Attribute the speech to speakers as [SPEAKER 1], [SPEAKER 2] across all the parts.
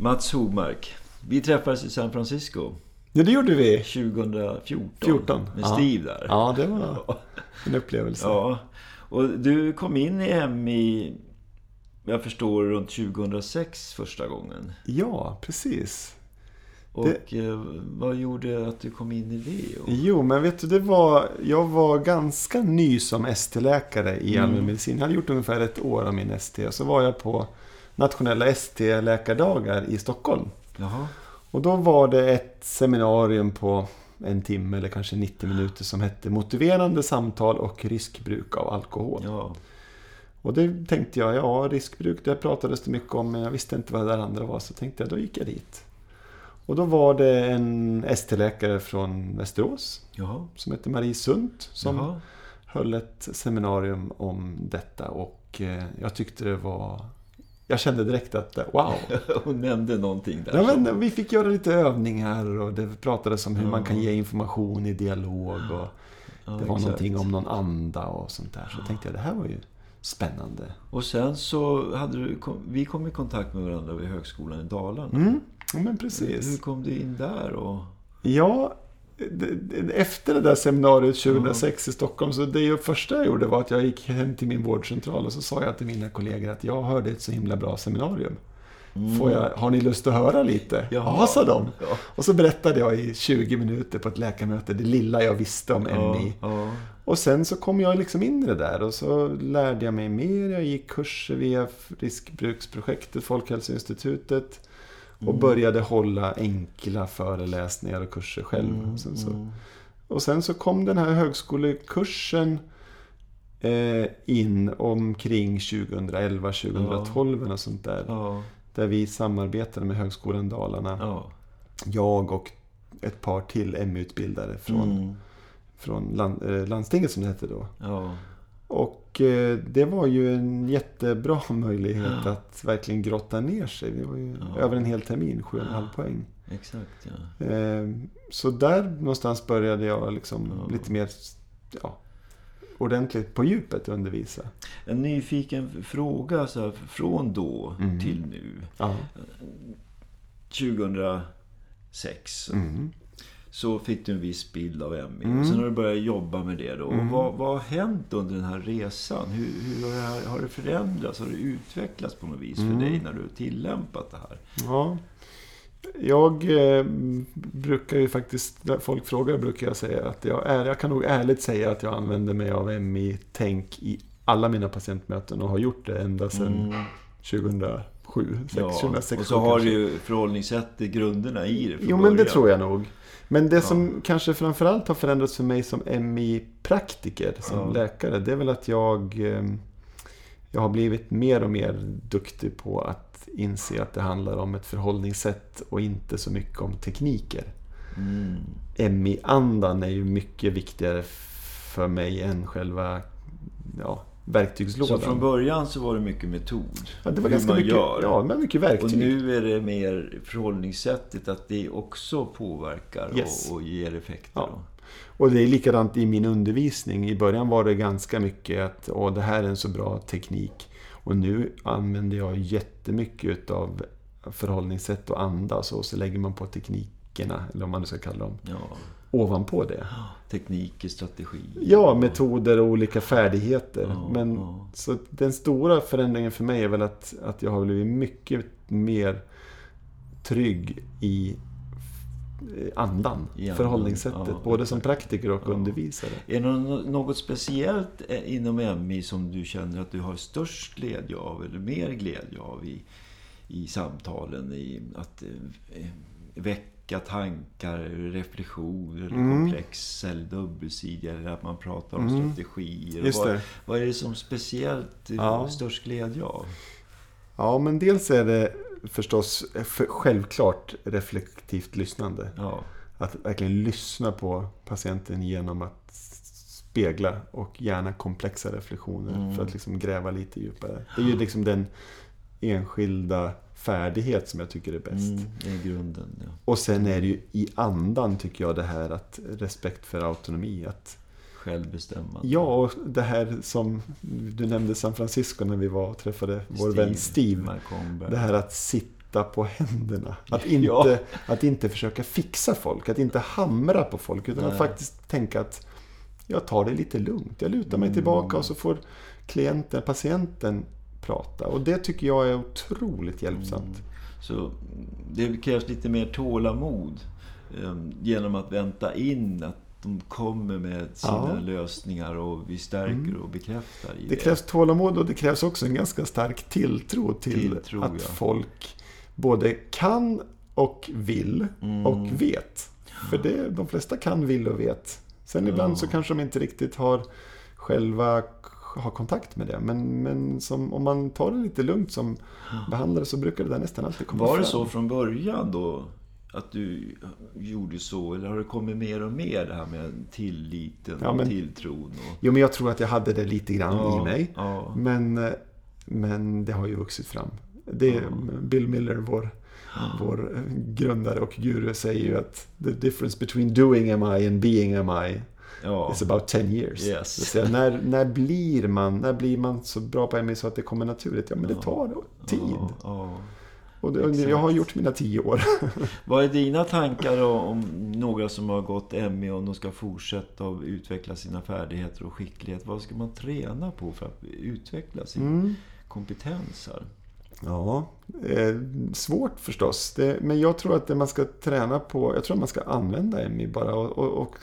[SPEAKER 1] Mats Hogmark. Vi träffades i San Francisco
[SPEAKER 2] Ja, det gjorde vi.
[SPEAKER 1] 2014.
[SPEAKER 2] 14,
[SPEAKER 1] Med
[SPEAKER 2] ja.
[SPEAKER 1] Steve där.
[SPEAKER 2] Ja, det var en upplevelse.
[SPEAKER 1] Ja. Och du kom in i MI, jag förstår, runt 2006 första gången.
[SPEAKER 2] Ja, precis.
[SPEAKER 1] Och eh, vad gjorde att du kom in i det? Och...
[SPEAKER 2] Jo, men vet du, det var, jag var ganska ny som ST-läkare i
[SPEAKER 1] Mm.
[SPEAKER 2] allmänmedicin. Jag hade gjort ungefär ett år av min ST. Och så var jag på nationella ST-läkardagar i Stockholm.
[SPEAKER 1] Jaha.
[SPEAKER 2] Och då var det ett seminarium på en timme eller kanske 90 minuter som hette Motiverande samtal och riskbruk av alkohol.
[SPEAKER 1] Ja.
[SPEAKER 2] Och det tänkte jag, ja riskbruk det pratades det mycket om men jag visste inte vad det där andra var så tänkte jag, då gick jag dit. Och då var det en ST-läkare från Västerås
[SPEAKER 1] Jaha.
[SPEAKER 2] som hette Marie Sundt som
[SPEAKER 1] Jaha.
[SPEAKER 2] höll ett seminarium om detta och eh, jag tyckte det var... Jag kände direkt att eh, wow!
[SPEAKER 1] Hon nämnde någonting där.
[SPEAKER 2] Ja, men vi fick göra lite övningar och det pratades om hur
[SPEAKER 1] Ja.
[SPEAKER 2] man kan ge information i dialog och
[SPEAKER 1] Ja,
[SPEAKER 2] det var
[SPEAKER 1] exakt.
[SPEAKER 2] någonting om någon anda och sånt där. Så tänkte jag det här var ju spännande.
[SPEAKER 1] Och sen så hade du, kom, vi kom i kontakt med varandra vid Högskolan i Dalarna.
[SPEAKER 2] Mm, ja, men
[SPEAKER 1] Hur
[SPEAKER 2] precis.
[SPEAKER 1] kom du in där? Och...
[SPEAKER 2] Ja, efter det där seminariet 2006 i Stockholm så det första jag gjorde var att jag gick hem till min vårdcentral och så sa jag till mina kollegor att jag hörde ett så himla bra seminarium. Får jag, har ni lust att höra lite?
[SPEAKER 1] Jaha.
[SPEAKER 2] Ja, sa de.
[SPEAKER 1] Ja.
[SPEAKER 2] Och så berättade jag i 20 minuter på ett läkarmöte det lilla jag visste om MI.
[SPEAKER 1] Ja,
[SPEAKER 2] Och sen så kom jag liksom in i det där och så lärde jag mig mer. Jag gick kurser via riskbruksprojektet, Folkhälsoinstitutet. Och började hålla enkla föreläsningar och kurser själv. Sen så, och sen så kom den här högskolekursen eh, in omkring 2011, 2012 och sånt där.
[SPEAKER 1] ja,
[SPEAKER 2] Där vi samarbetade med Högskolan Dalarna.
[SPEAKER 1] ja.
[SPEAKER 2] Jag och ett par till ME-utbildare från,
[SPEAKER 1] Mm.
[SPEAKER 2] från land, eh, landstinget som det hette då.
[SPEAKER 1] ja.
[SPEAKER 2] Och eh, det var ju en jättebra möjlighet att verkligen grotta ner sig. Det var ju
[SPEAKER 1] Ja.
[SPEAKER 2] över en hel termin, 7,5 poäng.
[SPEAKER 1] Exakt, ja.
[SPEAKER 2] Eh, så där någonstans började jag liksom
[SPEAKER 1] Ja.
[SPEAKER 2] lite mer ja, ordentligt på djupet undervisa.
[SPEAKER 1] En nyfiken fråga så här, från då
[SPEAKER 2] Mm.
[SPEAKER 1] till nu.
[SPEAKER 2] Ja.
[SPEAKER 1] 2006
[SPEAKER 2] Mm.
[SPEAKER 1] Så fick du en viss bild av ME.
[SPEAKER 2] Mm.
[SPEAKER 1] Och sen har du börjat jobba med det då. Och
[SPEAKER 2] Mm.
[SPEAKER 1] vad, vad har hänt under den här resan? Hur, hur har, det här, har det förändrats? Har det utvecklats på något vis
[SPEAKER 2] Mm.
[SPEAKER 1] för dig när du har tillämpat det här?
[SPEAKER 2] Ja. Jag eh, brukar ju faktiskt, när folk frågar brukar jag säga att jag är, jag kan nog ärligt säga att jag använder mig av MI-tänk i alla mina patientmöten och har gjort det ända sedan 2007, 6,
[SPEAKER 1] Mm. Ja,
[SPEAKER 2] 2006.
[SPEAKER 1] och så har du ju förhållningssättet, grunderna i det
[SPEAKER 2] Jo, men det
[SPEAKER 1] början.
[SPEAKER 2] tror jag nog. Men det som kanske framförallt har förändrats för mig som MI-praktiker, som
[SPEAKER 1] Ja.
[SPEAKER 2] läkare, det är väl att jag, eh, jag har blivit mer och mer duktig på att inse att det handlar om ett förhållningssätt och inte så mycket om tekniker.
[SPEAKER 1] Mm.
[SPEAKER 2] MI-andan är ju mycket viktigare för mig än själva ja, verktygslådan.
[SPEAKER 1] Så från början så var det mycket metod.
[SPEAKER 2] ja, det var
[SPEAKER 1] hur
[SPEAKER 2] ganska
[SPEAKER 1] man
[SPEAKER 2] mycket,
[SPEAKER 1] gör.
[SPEAKER 2] ja, men mycket
[SPEAKER 1] Och
[SPEAKER 2] verktyg.
[SPEAKER 1] nu är det mer förhållningssättet att det också påverkar
[SPEAKER 2] Yes.
[SPEAKER 1] och, och ger effekter.
[SPEAKER 2] Ja. Och det är likadant i min undervisning. I början var det ganska mycket att Åh, det här är en så bra teknik. Och nu använder jag jättemycket av förhållningssätt och anda och så. Så lägger man på teknikerna, eller vad man nu ska kalla dem,
[SPEAKER 1] Ja.
[SPEAKER 2] Ovanpå det.
[SPEAKER 1] Tekniker, strategi.
[SPEAKER 2] Ja, metoder och olika färdigheter.
[SPEAKER 1] Ja,
[SPEAKER 2] Men,
[SPEAKER 1] ja.
[SPEAKER 2] Så den stora förändringen för mig är väl att, att jag har blivit mycket mer trygg i eh, andan,
[SPEAKER 1] I
[SPEAKER 2] förhållningssättet.
[SPEAKER 1] ja,
[SPEAKER 2] både som praktiker och undervisare.
[SPEAKER 1] Är det nå- något speciellt eh, inom MI som du känner att du har störst glädje av eller mer glädje av i, i samtalen? I att eh, väcka tankar, reflektioner, eller
[SPEAKER 2] Mm.
[SPEAKER 1] komplexa eller dubbelsidiga eller att man pratar om
[SPEAKER 2] Mm.
[SPEAKER 1] strategier.
[SPEAKER 2] Just
[SPEAKER 1] vad, vad är det som speciellt
[SPEAKER 2] Ja.
[SPEAKER 1] störst glädje av?
[SPEAKER 2] Ja, men dels är det förstås för självklart reflektivt lyssnande.
[SPEAKER 1] Ja,
[SPEAKER 2] Att verkligen lyssna på patienten genom att spegla och gärna komplexa reflektioner
[SPEAKER 1] Mm.
[SPEAKER 2] för att liksom gräva lite djupare. Det är ju liksom den enskilda färdighet som jag tycker är bäst.
[SPEAKER 1] mm, det är grunden. Ja.
[SPEAKER 2] Och sen är det ju i andan tycker jag det här att respekt för autonomi. Att,
[SPEAKER 1] Självbestämmande.
[SPEAKER 2] ja, och det här som du nämnde San Francisco när vi var och träffade vår vän Steve.
[SPEAKER 1] Mark Holmberg.
[SPEAKER 2] Det här att sitta på händerna. Att inte,
[SPEAKER 1] Ja.
[SPEAKER 2] att inte försöka fixa folk, att inte hamra på folk. Utan att
[SPEAKER 1] Nej.
[SPEAKER 2] faktiskt tänka att jag tar det lite lugnt. Jag lutar mig tillbaka och så får klienten, patienten prata. Och det tycker jag är otroligt hjälpsamt.
[SPEAKER 1] Så det krävs lite mer tålamod eh, genom att vänta in att de kommer med sina
[SPEAKER 2] Ja.
[SPEAKER 1] lösningar och vi stärker och bekräftar
[SPEAKER 2] Det krävs tålamod och det krävs också en ganska stark tilltro till
[SPEAKER 1] Tilltro,
[SPEAKER 2] att
[SPEAKER 1] ja.
[SPEAKER 2] folk både kan och vill
[SPEAKER 1] Mm.
[SPEAKER 2] och vet. För det, de flesta kan, vill och vet. Sen ibland så kanske de inte riktigt har själva har kontakt med det. Men, men som, om man tar det lite lugnt som behandlare så brukar det där nästan alltid komma
[SPEAKER 1] Var
[SPEAKER 2] fram.
[SPEAKER 1] det så från början då? Att du gjorde så? Eller har det kommit mer och mer det här med tilliten
[SPEAKER 2] Ja,
[SPEAKER 1] och
[SPEAKER 2] men-
[SPEAKER 1] tilltron? Och...
[SPEAKER 2] Jo, men jag tror att jag hade det lite grann i mig.
[SPEAKER 1] Ja,
[SPEAKER 2] Men, men det har ju vuxit fram. Det, Bill Miller, vår, vår grundare och guru, säger ju att the difference between doing MI and being MI
[SPEAKER 1] ja.
[SPEAKER 2] is about 10 years.
[SPEAKER 1] Yes.
[SPEAKER 2] Säga, när, när, blir man, när blir man så bra på MI så att det kommer naturligt? Ja, men det tar tid. Och det, jag har gjort mina 10 år.
[SPEAKER 1] Vad är dina tankar om några som har gått ME och de ska fortsätta att utveckla sina färdigheter och skicklighet? Vad ska man träna på för att utveckla sin
[SPEAKER 2] Mm.
[SPEAKER 1] kompetens här?
[SPEAKER 2] Ja, eh, svårt förstås. Det, men jag tror att det man ska träna på, jag tror att man ska använda MI bara och, och, och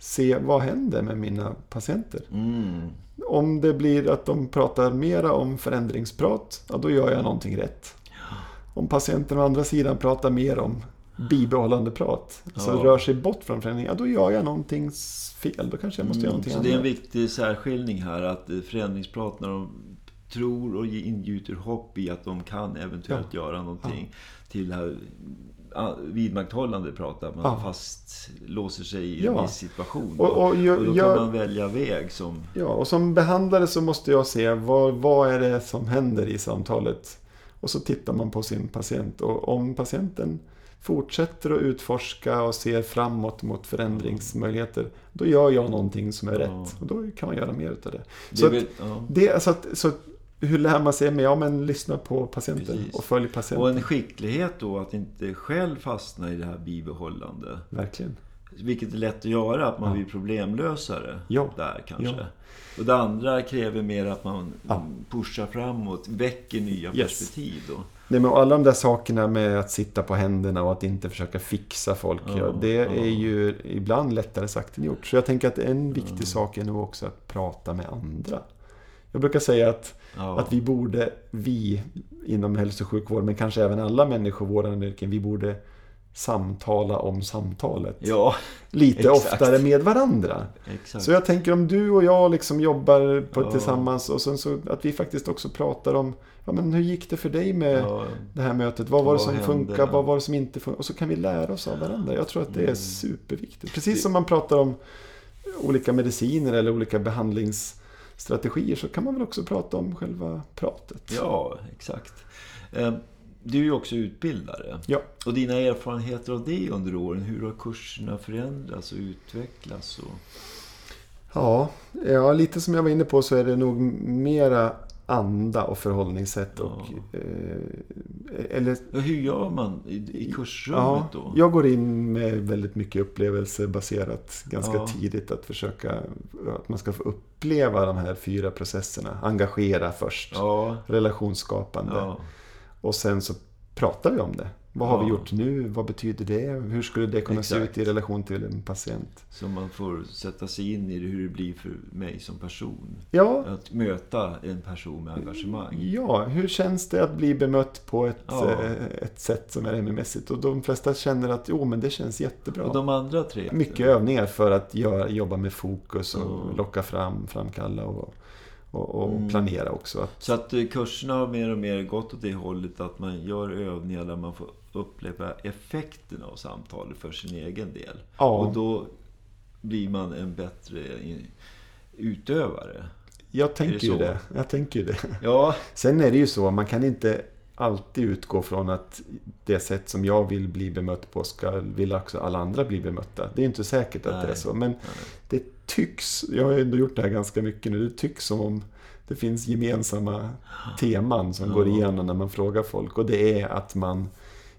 [SPEAKER 2] se vad händer med mina patienter.
[SPEAKER 1] Mm.
[SPEAKER 2] Om det blir att de pratar mera om förändringsprat, ja då gör jag någonting rätt. Om patienten å andra sidan pratar mer om bibehållande prat, alltså
[SPEAKER 1] Ja.
[SPEAKER 2] rör sig bort från förändring, ja då gör jag någonting fel. Då kanske jag måste göra
[SPEAKER 1] Mm.
[SPEAKER 2] någonting
[SPEAKER 1] Så det är en
[SPEAKER 2] annat.
[SPEAKER 1] viktig särskiljning här att eh, förändringsprat när de tror och ingjuter hopp i att de kan eventuellt göra någonting till det här vidmakthållande pratet, att man
[SPEAKER 2] Ja.
[SPEAKER 1] fast låser sig i
[SPEAKER 2] Ja.
[SPEAKER 1] en viss situation.
[SPEAKER 2] Och- och gör-
[SPEAKER 1] och då kan
[SPEAKER 2] gör-
[SPEAKER 1] man välja väg som...
[SPEAKER 2] Ja, och som behandlare så måste jag se vad, vad är det som händer i samtalet. Och så tittar man på sin patient. Och om patienten fortsätter att utforska och ser framåt mot förändringsmöjligheter, då gör jag någonting som är
[SPEAKER 1] Ja.
[SPEAKER 2] rätt. Och då kan man göra mer av det.
[SPEAKER 1] Det
[SPEAKER 2] Så,
[SPEAKER 1] är
[SPEAKER 2] att, det, så, att, så att, hur lär man sig? Men, ja, men lyssna på patienten
[SPEAKER 1] Precis.
[SPEAKER 2] och följ patienten.
[SPEAKER 1] Och en skicklighet då att inte själv fastna i det här bibehållande.
[SPEAKER 2] Verkligen.
[SPEAKER 1] Vilket är lätt att göra, att man
[SPEAKER 2] Ja.
[SPEAKER 1] blir problemlösare
[SPEAKER 2] Ja.
[SPEAKER 1] där kanske.
[SPEAKER 2] Ja.
[SPEAKER 1] Och det andra kräver mer att man
[SPEAKER 2] Ja.
[SPEAKER 1] pushar framåt, väcker nya
[SPEAKER 2] Yes.
[SPEAKER 1] perspektiv då.
[SPEAKER 2] Nej, men alla de där sakerna med att sitta på händerna och att inte försöka fixa folk.
[SPEAKER 1] Ja,
[SPEAKER 2] det är ju ibland lättare sagt än gjort. Så jag tänker att en viktig sak är nog också att prata med andra. Jag brukar säga att,
[SPEAKER 1] Ja.
[SPEAKER 2] att vi borde, vi inom hälso och sjukvård, men kanske även alla människor i våra yrken, vi borde samtala om samtalet.
[SPEAKER 1] Ja,
[SPEAKER 2] Lite
[SPEAKER 1] exakt.
[SPEAKER 2] oftare med varandra.
[SPEAKER 1] exakt.
[SPEAKER 2] Så jag tänker om du och jag liksom jobbar på,
[SPEAKER 1] Ja.
[SPEAKER 2] tillsammans och sen så att vi faktiskt också pratar om ja, men hur gick det för dig med
[SPEAKER 1] ja,
[SPEAKER 2] det här mötet? Vad var det som funkar? Vad var det som inte funkar? Och så kan vi lära oss av varandra. Jag tror att det är
[SPEAKER 1] Mm.
[SPEAKER 2] superviktigt. Precis som man pratar om olika mediciner eller olika behandlingsstrategier så kan man väl också prata om själva pratet.
[SPEAKER 1] ja, exakt. Eh, Du är ju också utbildare.
[SPEAKER 2] Ja.
[SPEAKER 1] Och dina erfarenheter av det under åren, hur har kurserna förändrats och utvecklats? Och...
[SPEAKER 2] Ja, ja, lite som jag var inne på så är det nog mera anda och förhållningssätt. Och, eh, eller,
[SPEAKER 1] Ja, hur gör man i, i kursrummet
[SPEAKER 2] ja,
[SPEAKER 1] då?
[SPEAKER 2] jag går in med väldigt mycket upplevelsebaserat ganska
[SPEAKER 1] Ja.
[SPEAKER 2] tidigt. Att försöka att man ska få uppleva de här fyra processerna. Engagera först.
[SPEAKER 1] Ja,
[SPEAKER 2] relationsskapande.
[SPEAKER 1] ja,
[SPEAKER 2] Och sen så pratar vi om det. Vad har
[SPEAKER 1] Ja.
[SPEAKER 2] vi gjort nu? Vad betyder det? Hur skulle det kunna se
[SPEAKER 1] Exakt.
[SPEAKER 2] ut i relation till en patient?
[SPEAKER 1] så man får sätta sig in i det, hur det blir för mig som person.
[SPEAKER 2] Ja,
[SPEAKER 1] Att möta en person med engagemang.
[SPEAKER 2] ja, hur känns det att bli bemött på ett,
[SPEAKER 1] Ja.
[SPEAKER 2] eh, ett sätt som är ME-mässigt? Och de flesta känner att jo, men det känns jättebra.
[SPEAKER 1] Och de andra tre?
[SPEAKER 2] Mycket övningar för att göra, jobba med fokus och
[SPEAKER 1] Ja.
[SPEAKER 2] locka fram, framkalla och, och, och
[SPEAKER 1] Mm.
[SPEAKER 2] planera också. Att,
[SPEAKER 1] Så att eh, kurserna har mer och mer gått åt det hållet att man gör övningar där man får uppleva effekten av samtalet för sin egen del.
[SPEAKER 2] ja,
[SPEAKER 1] Och då blir man en bättre utövare.
[SPEAKER 2] jag tänker ju
[SPEAKER 1] så?
[SPEAKER 2] det. Jag tänker ju det.
[SPEAKER 1] Ja,
[SPEAKER 2] Sen är det ju så, man kan inte alltid utgå från att det sätt som jag vill bli bemött på ska, vill också alla andra bli bemötta. Det är inte säkert att det är
[SPEAKER 1] Nej.
[SPEAKER 2] så. Men det tycks, jag har ändå gjort det här ganska mycket nu, det tycks som om det finns gemensamma teman som
[SPEAKER 1] Ja.
[SPEAKER 2] går igenom när man frågar folk. Och det är att man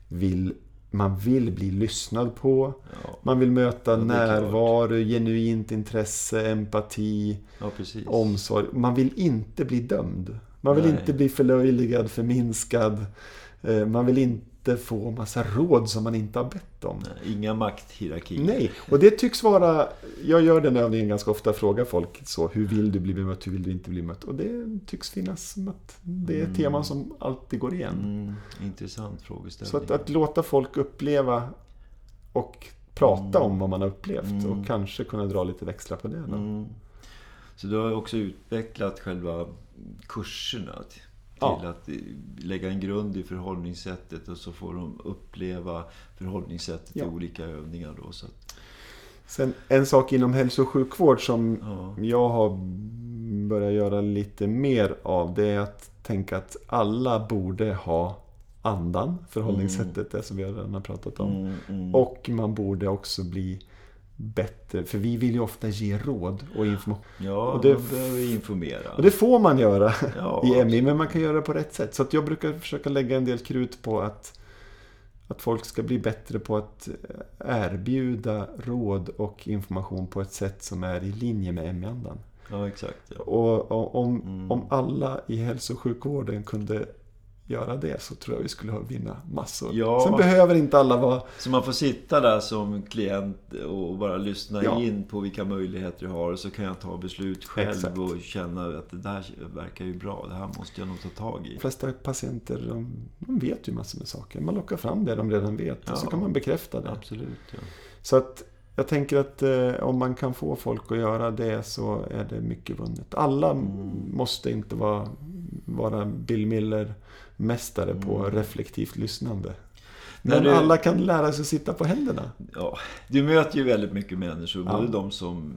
[SPEAKER 2] vill, man vill bli lyssnad på.
[SPEAKER 1] Ja,
[SPEAKER 2] Man vill möta
[SPEAKER 1] Ja, är klart.
[SPEAKER 2] närvaro, genuint intresse, empati,
[SPEAKER 1] ja
[SPEAKER 2] omsorg. Man vill inte bli dömd. Man vill
[SPEAKER 1] Nej.
[SPEAKER 2] inte bli förlöjligad, förminskad. Eh, Man vill inte få massa råd som man inte har bett om.
[SPEAKER 1] Inga makthierarkier.
[SPEAKER 2] Nej, och det tycks vara... Jag gör den övningen ganska ofta, frågar folk så. Hur vill du bli bemött? Hur vill du inte bli bemött? Och det tycks finnas som att det är
[SPEAKER 1] Mm.
[SPEAKER 2] teman som alltid går igen.
[SPEAKER 1] Mm, intressant frågeställning.
[SPEAKER 2] Så att, att låta folk uppleva och prata
[SPEAKER 1] Mm.
[SPEAKER 2] om vad man har upplevt
[SPEAKER 1] Mm.
[SPEAKER 2] och kanske kunna dra lite växlar på det. Då.
[SPEAKER 1] Mm. Så du har också utvecklat själva kurserna till
[SPEAKER 2] Ja.
[SPEAKER 1] att eh, lägga en grund i förhållningssättet och så får de uppleva förhållningssättet
[SPEAKER 2] Ja.
[SPEAKER 1] i olika övningar. Då, så att,
[SPEAKER 2] Sen en sak inom hälso och sjukvård som
[SPEAKER 1] ja.
[SPEAKER 2] jag har börjat göra lite mer av det är att tänka att alla borde ha andan, förhållningssättet, det som vi redan har pratat om.
[SPEAKER 1] Mm, mm.
[SPEAKER 2] Och man borde också bli bättre, för vi vill ju ofta ge råd och information.
[SPEAKER 1] ja,
[SPEAKER 2] och det-
[SPEAKER 1] man behöver informera.
[SPEAKER 2] Och det får man göra
[SPEAKER 1] ja,
[SPEAKER 2] i MI, men man kan göra det på rätt sätt. Så jag brukar försöka lägga en del krut på att, att folk ska bli bättre på att erbjuda råd och information på ett sätt som är i linje med MI-andan.
[SPEAKER 1] Ja, exakt. Ja.
[SPEAKER 2] Och, och om,
[SPEAKER 1] Mm.
[SPEAKER 2] om alla i hälso och sjukvården kunde göra det så tror jag vi skulle vinna massor.
[SPEAKER 1] Ja.
[SPEAKER 2] Sen behöver inte alla vara...
[SPEAKER 1] Så man får sitta där som klient och bara lyssna
[SPEAKER 2] Ja.
[SPEAKER 1] in på vilka möjligheter jag har. Och så kan jag ta beslut själv
[SPEAKER 2] Exakt.
[SPEAKER 1] och känna att det där verkar ju bra. Det här måste jag nog ta tag i.
[SPEAKER 2] De flesta patienter de, de vet ju massor med saker. Man lockar fram det de redan vet och så
[SPEAKER 1] Ja.
[SPEAKER 2] kan man bekräfta det.
[SPEAKER 1] Absolut, ja.
[SPEAKER 2] Så att jag tänker att eh, om man kan få folk att göra det så är det mycket vunnet. Alla
[SPEAKER 1] Mm.
[SPEAKER 2] måste inte vara, vara Bill Miller-mästare på
[SPEAKER 1] Mm.
[SPEAKER 2] reflektivt lyssnande. Men
[SPEAKER 1] du-
[SPEAKER 2] alla kan lära sig att sitta på händerna.
[SPEAKER 1] ja. Du möter ju väldigt mycket människor.
[SPEAKER 2] Ja.
[SPEAKER 1] Både de som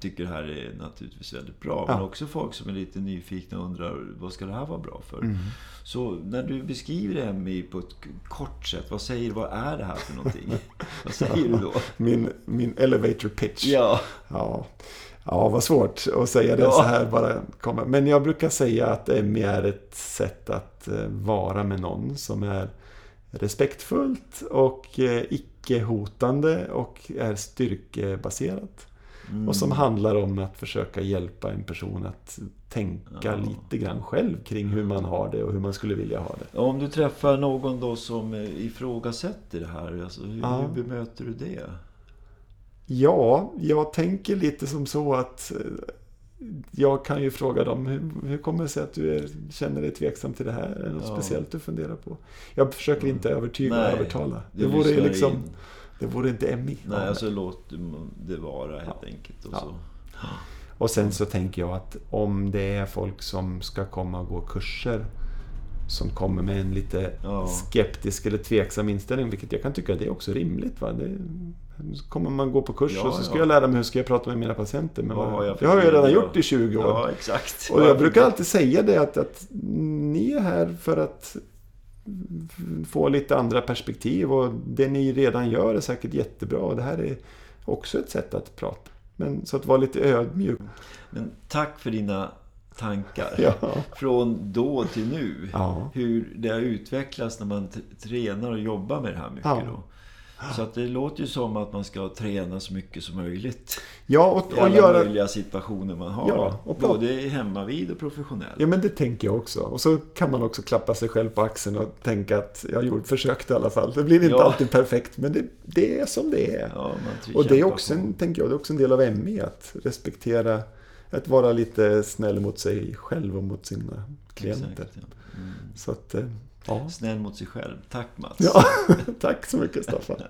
[SPEAKER 1] tycker det här är naturligtvis väldigt bra.
[SPEAKER 2] Ja.
[SPEAKER 1] Men också folk som är lite nyfikna och undrar vad ska det här vara bra för?
[SPEAKER 2] Mm.
[SPEAKER 1] Så när du beskriver MI på ett kort sätt. Vad säger du? Vad är det här för någonting? vad säger du då?
[SPEAKER 2] Min, min elevator pitch.
[SPEAKER 1] Ja.
[SPEAKER 2] Ja, ja vad svårt att säga det
[SPEAKER 1] Ja.
[SPEAKER 2] så här bara. Komma. Men jag brukar säga att MI är ett sätt att eh, vara med någon som är respektfullt och eh, icke hotande och är styrkebaserat.
[SPEAKER 1] Mm.
[SPEAKER 2] Och som handlar om att försöka hjälpa en person att tänka
[SPEAKER 1] Ja.
[SPEAKER 2] lite grann själv kring hur man har det och hur man skulle vilja ha det.
[SPEAKER 1] Om du träffar någon då som eh, ifrågasätter det här, alltså, hur,
[SPEAKER 2] Ja.
[SPEAKER 1] hur bemöter du det?
[SPEAKER 2] Ja, jag tänker lite som så att eh, jag kan ju fråga dem, hur, hur kommer det sig att du är, känner dig tveksam till det här? Är det något
[SPEAKER 1] Ja.
[SPEAKER 2] speciellt du funderar på? Jag försöker inte övertyga och
[SPEAKER 1] Nej,
[SPEAKER 2] övertala.
[SPEAKER 1] Du
[SPEAKER 2] Det vore liksom,
[SPEAKER 1] in.
[SPEAKER 2] det vore inte MI.
[SPEAKER 1] Nej, alltså låt det vara helt
[SPEAKER 2] Ja.
[SPEAKER 1] enkelt. Och så.
[SPEAKER 2] Och sen så tänker jag att om det är folk som ska komma och gå kurser som kommer med en lite skeptisk eller tveksam inställning, vilket jag kan tycka det är också rimligt. Va? Det, kommer man gå på kurs
[SPEAKER 1] Ja,
[SPEAKER 2] och så ska
[SPEAKER 1] ja.
[SPEAKER 2] jag lära mig hur ska jag prata med mina patienter. Men
[SPEAKER 1] vad, har jag
[SPEAKER 2] det har jag redan gjort i 20 år.
[SPEAKER 1] Ja, exakt.
[SPEAKER 2] Och jag brukar alltid säga det att, att ni är här för att få lite andra perspektiv och det ni redan gör är säkert jättebra och det här är också ett sätt att prata. Men så att vara lite ödmjuk.
[SPEAKER 1] Men tack för dina tankar.
[SPEAKER 2] Ja.
[SPEAKER 1] Från då till nu.
[SPEAKER 2] Ja.
[SPEAKER 1] Hur det har utvecklats när man tränar och jobbar med det här mycket.
[SPEAKER 2] Ja.
[SPEAKER 1] Då. Så att det låter ju som att man ska träna så mycket som möjligt.
[SPEAKER 2] Ja, och,
[SPEAKER 1] I
[SPEAKER 2] och
[SPEAKER 1] alla
[SPEAKER 2] göra...
[SPEAKER 1] möjliga situationer man har.
[SPEAKER 2] Ja, och prata-
[SPEAKER 1] Både hemma vid och professionellt.
[SPEAKER 2] Ja, men det tänker jag också. Och så kan man också klappa sig själv på axeln och tänka att jag gjorde försökt i alla fall. Det blir inte
[SPEAKER 1] Ja.
[SPEAKER 2] alltid perfekt, men det, det är som det är.
[SPEAKER 1] Ja,
[SPEAKER 2] Och det är också, en, tänker jag, det är också en del av MI, att respektera, att vara lite snäll mot sig själv och mot sina klienter.
[SPEAKER 1] Exakt, ja. mm.
[SPEAKER 2] Så att, eh, ja.
[SPEAKER 1] Snäll mot sig själv. Tack Mats.
[SPEAKER 2] ja. Tack så mycket Staffan.